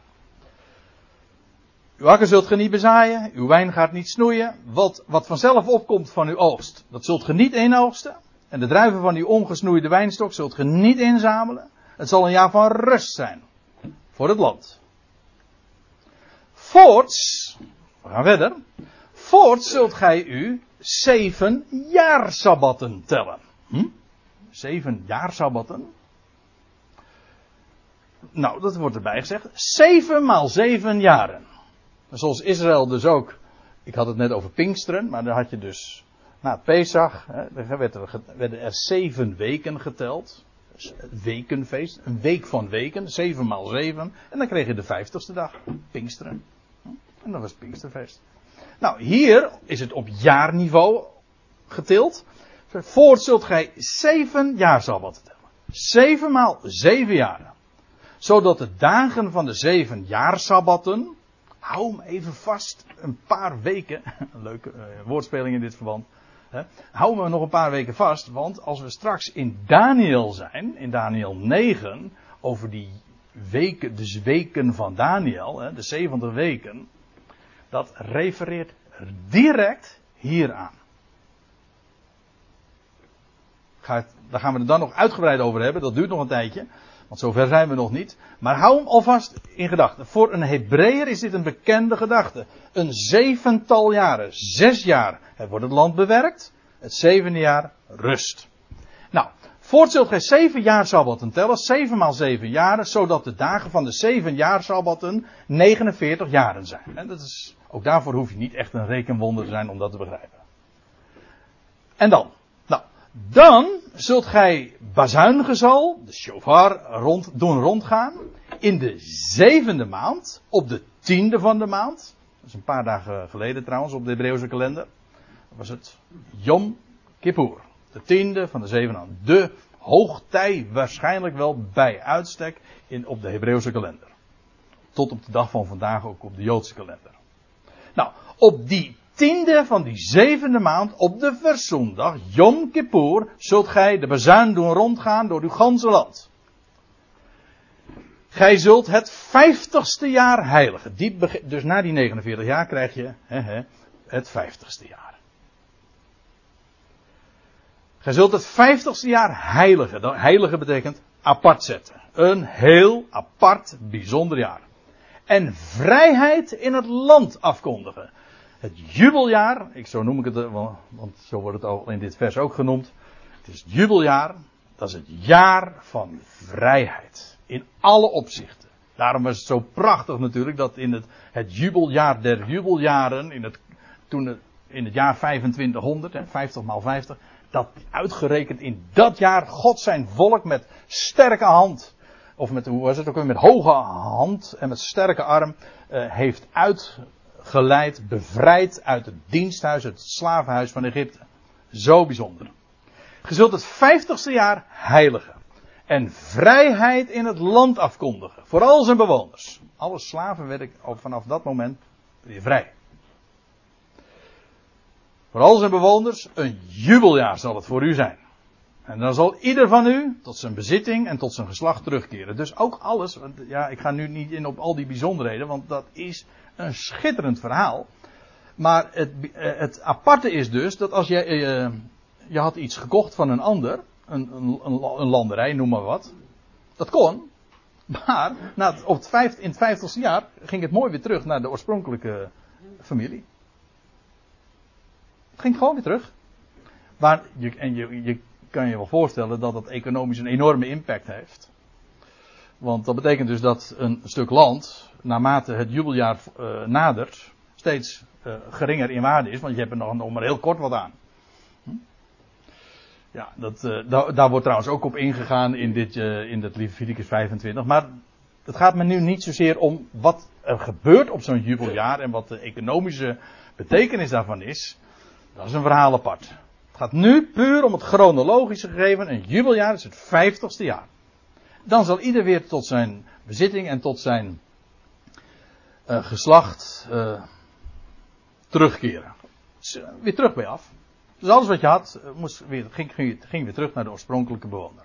Uw akker zult ge niet bezaaien, uw wijn gaat niet snoeien. Wat, wat vanzelf opkomt van uw oogst, dat zult ge niet inoogsten. En de druiven van uw ongesnoeide wijnstok zult ge niet inzamelen. Het zal een jaar van rust zijn voor het land. Voorts, we gaan verder. Voorts zult gij u zeven jaarsabbatten tellen. Hm? Zeven jaarsabbatten? Nou, dat wordt erbij gezegd. Zeven maal zeven jaren. Zoals Israël dus ook. Ik had het net over Pinksteren, maar dan had je dus na Pesach, hè, er werden er zeven weken geteld. Dus wekenfeest, een week van weken, zeven maal zeven. En dan kreeg je de vijftigste dag, Pinksteren. En dat was het Pinksterfeest. Nou, hier is het op jaarniveau getild. Voort zult gij zeven jaarsabbatten tellen. Zeven maal zeven jaren. Zodat de dagen van de zeven jaarsabbatten hou hem even vast een paar weken. Een leuke uh, woordspeling in dit verband. Hè. Hou nog een paar weken vast, want als we straks in Daniel zijn, in Daniel 9, over die weken, de weken van Daniel, hè, de 70 weken, dat refereert direct hieraan. Daar gaan we het dan nog uitgebreid over hebben, dat duurt nog een tijdje. Want zover zijn we nog niet. Maar hou hem alvast in gedachten. Voor een Hebreeër is dit een bekende gedachte. Een zevental jaren, zes jaar, wordt het land bewerkt. Het zevende jaar rust. Nou, voort zult gij zeven jaar sabbatten tellen, zeven maal zeven jaren, zodat de dagen van de zeven jaar sabbatten 49 jaren zijn. En dat is, ook daarvoor hoef je niet echt een rekenwonder te zijn om dat te begrijpen. En dan, dan zult gij bazuingezal, de shofar, rond, doen rondgaan. In de zevende maand, op de tiende van de maand. Dat is een paar dagen geleden trouwens, op de Hebreeuwse kalender. Was het Yom Kippur. De tiende van de zevende maand. De hoogtij waarschijnlijk wel bij uitstek in, op de Hebreeuwse kalender. Tot op de dag van vandaag ook op de Joodse kalender. Nou, op die tiende van die zevende maand, op de verzoendag, Yom Kippur, zult gij de bezuin doen rondgaan door uw ganse land. Gij zult het vijftigste jaar heiligen. dus na die 49 jaar krijg je he, he, het vijftigste jaar. Gij zult het vijftigste jaar heiligen. Heilige betekent apart zetten. Een heel apart, bijzonder jaar. En vrijheid in het land afkondigen het jubeljaar, ik, zo noem ik het, eh, want zo wordt het al in dit vers ook genoemd. Het is het jubeljaar, dat is het jaar van vrijheid. In alle opzichten. Daarom was het zo prachtig natuurlijk dat in het, het jubeljaar der jubeljaren, in het, toen in het jaar 2500, hè, 50 maal 50, dat uitgerekend in dat jaar God zijn volk met sterke hand, of met, hoe was het ook weer, met hoge hand en met sterke arm, uh, heeft uit, geleid, bevrijd uit het diensthuis, het slavenhuis van Egypte. Zo bijzonder. Je zult het vijftigste jaar heiligen. En vrijheid in het land afkondigen. Voor al zijn bewoners. Alle slaven werden vanaf dat moment weer vrij. Voor al zijn bewoners, een jubeljaar zal het voor u zijn. En dan zal ieder van u tot zijn bezitting en tot zijn geslacht terugkeren. Dus ook alles, want ja, ik ga nu niet in op al die bijzonderheden, want dat is een schitterend verhaal. Maar het, eh, het aparte is dus dat als je, uh, je had iets gekocht van een ander, een, een, een landerij, noem maar wat. Dat kon. Maar na op het vijf, in het vijftigste jaar ging het mooi weer terug naar de oorspronkelijke familie. Het ging gewoon weer terug. Je, en je, je kan je wel voorstellen dat dat economisch een enorme impact heeft. Want dat betekent dus dat een stuk land, naarmate het jubeljaar uh, nadert, steeds uh, geringer in waarde is. Want je hebt er nog, maar heel kort wat aan. Hm? Ja, dat, uh, da daar wordt trouwens ook op ingegaan in, dit, in dat Leviticus 25. Maar het gaat me nu niet zozeer om wat er gebeurt op zo'n jubeljaar en wat de economische betekenis daarvan is. Dat is een verhaal apart. Het gaat nu puur om het chronologische gegeven. Een jubeljaar is het vijftigste jaar. Dan zal ieder weer tot zijn bezitting en tot zijn uh, geslacht uh, terugkeren. Weer terug bij af. Dus alles wat je had, moest weer, ging, weer terug naar de oorspronkelijke bewoner.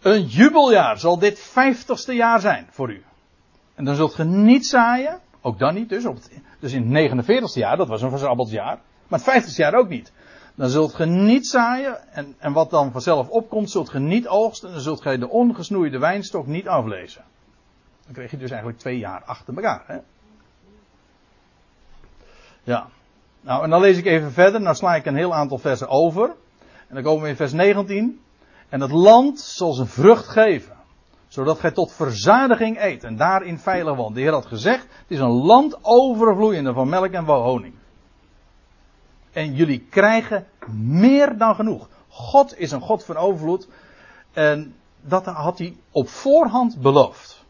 Een jubeljaar zal dit vijftigste jaar zijn voor u. En dan zult ge niet zaaien, ook dan niet dus. Op dus in het 49ste jaar, dat was een verzabbeldsjaar. Maar het 50ste jaar ook niet. Dan zult ge niet zaaien. En, en wat dan vanzelf opkomt, zult ge niet oogsten. En dan zult ge de ongesnoeide wijnstok niet aflezen. Dan krijg je dus eigenlijk twee jaar achter elkaar. Hè? Ja. Nou, en dan lees ik even verder. Nou sla ik een heel aantal versen over. En dan komen we in vers 19. En het land zal zijn vrucht geven. Zodat gij tot verzadiging eet. En daarin veilig woont. De Heer had gezegd. Het is een land overvloeiende van melk en honing. En jullie krijgen meer dan genoeg. God is een God van overvloed. En dat had hij op voorhand beloofd.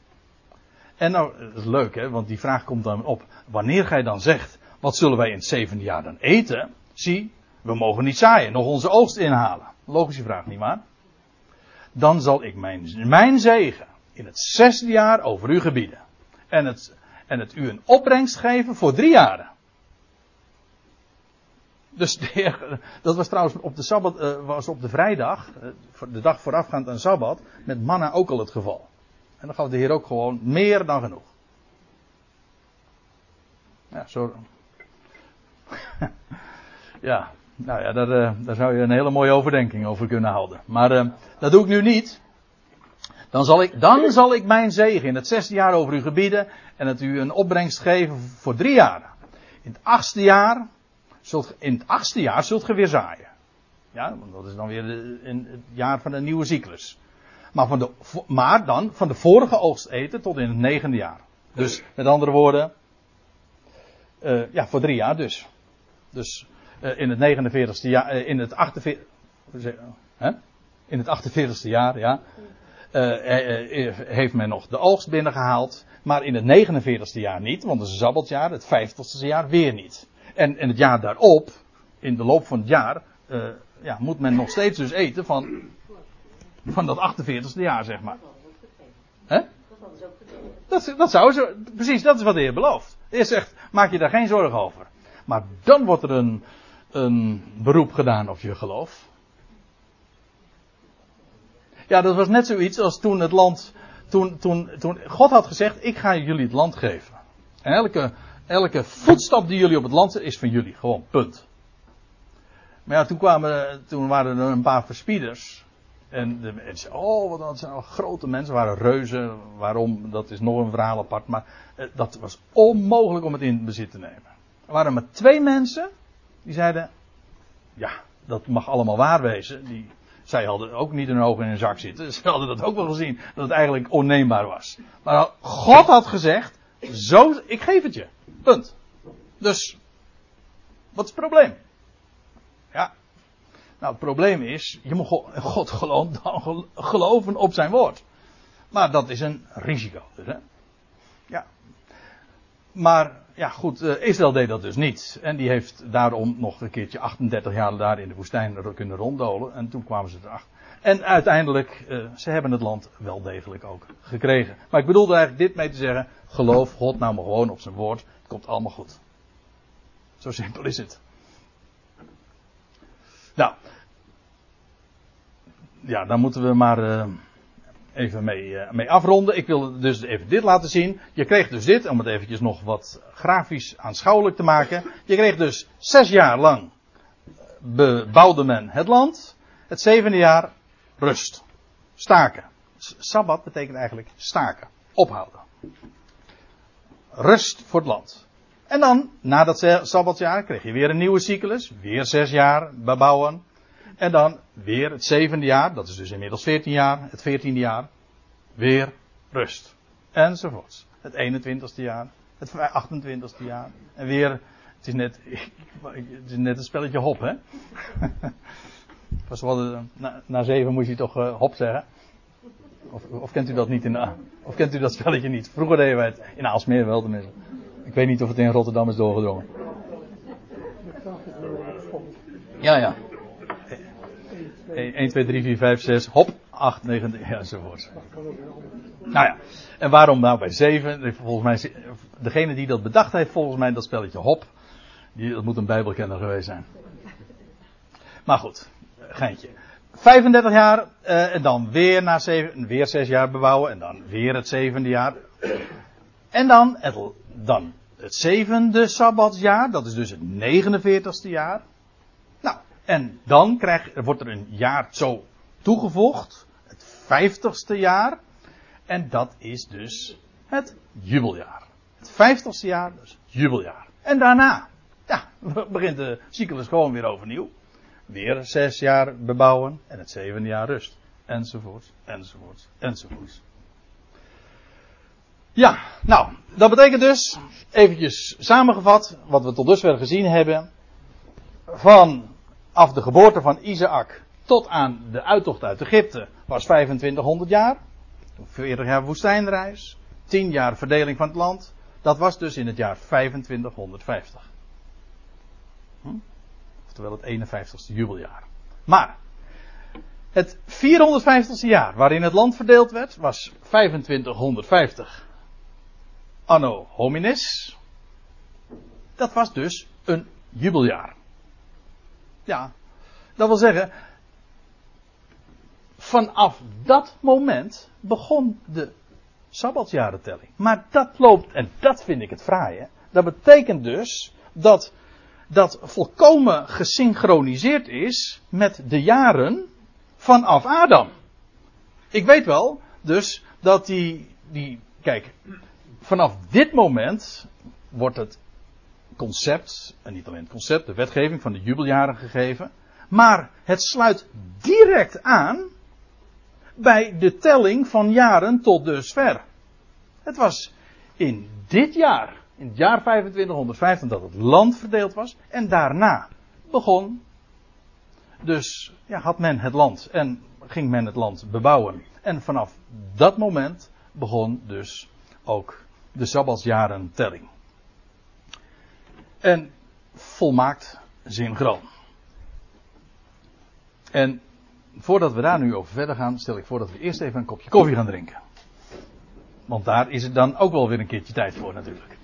En nou, dat is leuk hè, want die vraag komt dan op. Wanneer gij dan zegt, wat zullen wij in het zevende jaar dan eten? Zie, we mogen niet zaaien, nog onze oogst inhalen. Logische vraag, niet waar? Dan zal ik mijn, mijn zegen in het zesde jaar over u gebieden. En het, en het u een opbrengst geven voor drie jaren. Dus dat was trouwens op de uh, was op de vrijdag, uh, de dag voorafgaand aan Sabbat, met manna ook al het geval. En dan gaf de Heer ook gewoon meer dan genoeg. Ja, zo. ja, nou ja, daar, uh, daar zou je een hele mooie overdenking over kunnen houden. Maar dat doe ik nu niet. Dan zal, ik, dan zal ik mijn zegen in het zesde jaar over u gebieden en het u een opbrengst geven voor drie jaren. In het achtste jaar zult, in het achtste jaar zult ge weer zaaien. Ja, want dat is dan weer de, het jaar van de nieuwe cyclus. Maar, van de, maar dan van de vorige oogst eten tot in het negende jaar. Dus met andere woorden, uh, ja, voor drie jaar dus. Dus uh, in het 49ste jaar, uh, in het 48, hè? in het 48ste jaar, ja, heeft men nog de oogst binnengehaald. Maar in het 49ste jaar niet, want het is een sabbatjaar, het 50ste jaar weer niet. En, en het jaar daarop, in de loop van het jaar, uh, ja, moet men nog steeds dus eten van, van dat 48ste jaar, zeg maar. Hè? Dat, dat zou zo, precies, dat is wat de Heer belooft. Heer zegt, maak je daar geen zorgen over. Maar dan wordt er een, een beroep gedaan op je geloof. Ja, dat was net zoiets als toen het land, toen, toen, toen God had gezegd, ik ga jullie het land geven. En elke, elke voetstap die jullie op het land zetten is van jullie. Gewoon, punt. Maar ja, toen, kwamen, toen waren er een paar verspieders. En de mensen, oh, wat dat zijn al grote mensen, waren reuzen. Waarom, dat is nog een verhaal apart. Maar eh, dat was onmogelijk om het in bezit te nemen. Er waren maar twee mensen die zeiden, ja, dat mag allemaal waar wezen. Die, zij hadden ook niet hun ogen in een zak zitten. Ze hadden dat ook wel gezien, dat het eigenlijk onneembaar was. Maar God had gezegd, zo, ik geef het je. Punt. Dus, wat is het probleem? Ja. Nou, het probleem is, je moet God geloven op zijn woord. Maar dat is een risico. Dus, hè? Ja. Maar, ja goed, uh, Israël deed dat dus niet. En die heeft daarom nog een keertje 38 jaar daar in de woestijn kunnen ronddolen. En toen kwamen ze erachter. En uiteindelijk, uh, ze hebben het land wel degelijk ook gekregen. Maar ik bedoelde eigenlijk dit mee te zeggen. Geloof God nou maar gewoon op zijn woord. Komt allemaal goed. Zo simpel is het. Nou. ja, daar moeten we maar uh, even mee, uh, mee afronden. Ik wil dus even dit laten zien. Je kreeg dus dit, om het eventjes nog wat grafisch aanschouwelijk te maken. Je kreeg dus zes jaar lang bebouwde men het land. Het zevende jaar rust. Staken. Sabbat betekent eigenlijk staken. Ophouden. Rust voor het land. En dan, na dat sabbatjaar, kreeg je weer een nieuwe cyclus. Weer zes jaar bebouwen. En dan weer het zevende jaar, dat is dus inmiddels veertien jaar, het veertiende jaar. Weer rust. Enzovoorts. Het 21ste jaar, het 28ste jaar. En weer, het is net, het is net een spelletje hop, hè? Pas wel, na, na zeven moest je toch uh, hop zeggen. Of, of, kent u dat niet in, of kent u dat spelletje niet? Vroeger deden wij het in Aalsmeer wel tenminste. Ik weet niet of het in Rotterdam is doorgedrongen. Ja, ja. 1, 2, 3, 4, 5, 6, hop, 8, 9, ja, enzovoort. Nou ja, en waarom nou bij 7? Volgens mij, degene die dat bedacht heeft, volgens mij dat spelletje hop, die, dat moet een bijbelkenner geweest zijn. Maar goed, geintje. 35 jaar, uh, en dan weer na 7, weer 6 jaar bebouwen, en dan weer het zevende jaar. En dan het, dan het zevende sabbatsjaar, dat is dus het 49ste jaar. Nou, en dan krijg, wordt er een jaar zo toegevoegd, het vijftigste jaar. En dat is dus het jubeljaar. Het vijftigste jaar, dus jubeljaar. En daarna, ja, begint de cyclus gewoon weer overnieuw. Weer zes jaar bebouwen en het zevende jaar rust. Enzovoort, enzovoort, enzovoort. Ja, nou, dat betekent dus, eventjes samengevat, wat we tot dusver gezien hebben. Vanaf de geboorte van Isaac tot aan de uittocht uit Egypte was 2500 jaar. 40 jaar woestijnreis. 10 jaar verdeling van het land. Dat was dus in het jaar 2550. Hm? Oftewel het 51ste jubeljaar. Maar, het 450ste jaar waarin het land verdeeld werd, was 2550 anno hominis. Dat was dus een jubeljaar. Ja, dat wil zeggen, vanaf dat moment begon de sabbatsjarentelling. Maar dat loopt, en dat vind ik het fraaie, dat betekent dus dat dat volkomen gesynchroniseerd is met de jaren vanaf Adam. Ik weet wel, dus dat die, die, kijk, vanaf dit moment wordt het concept, en niet alleen het concept, de wetgeving van de jubeljaren gegeven. Maar het sluit direct aan bij de telling van jaren tot dusver. Het was in dit jaar, in het jaar 2550, dat het land verdeeld was. En daarna begon, dus ja, had men het land en ging men het land bebouwen. En vanaf dat moment begon dus ook de Sabbatsjaren telling. En volmaakt synchroon. En voordat we daar nu over verder gaan, stel ik voor dat we eerst even een kopje koffie gaan drinken. Want daar is het dan ook wel weer een keertje tijd voor natuurlijk.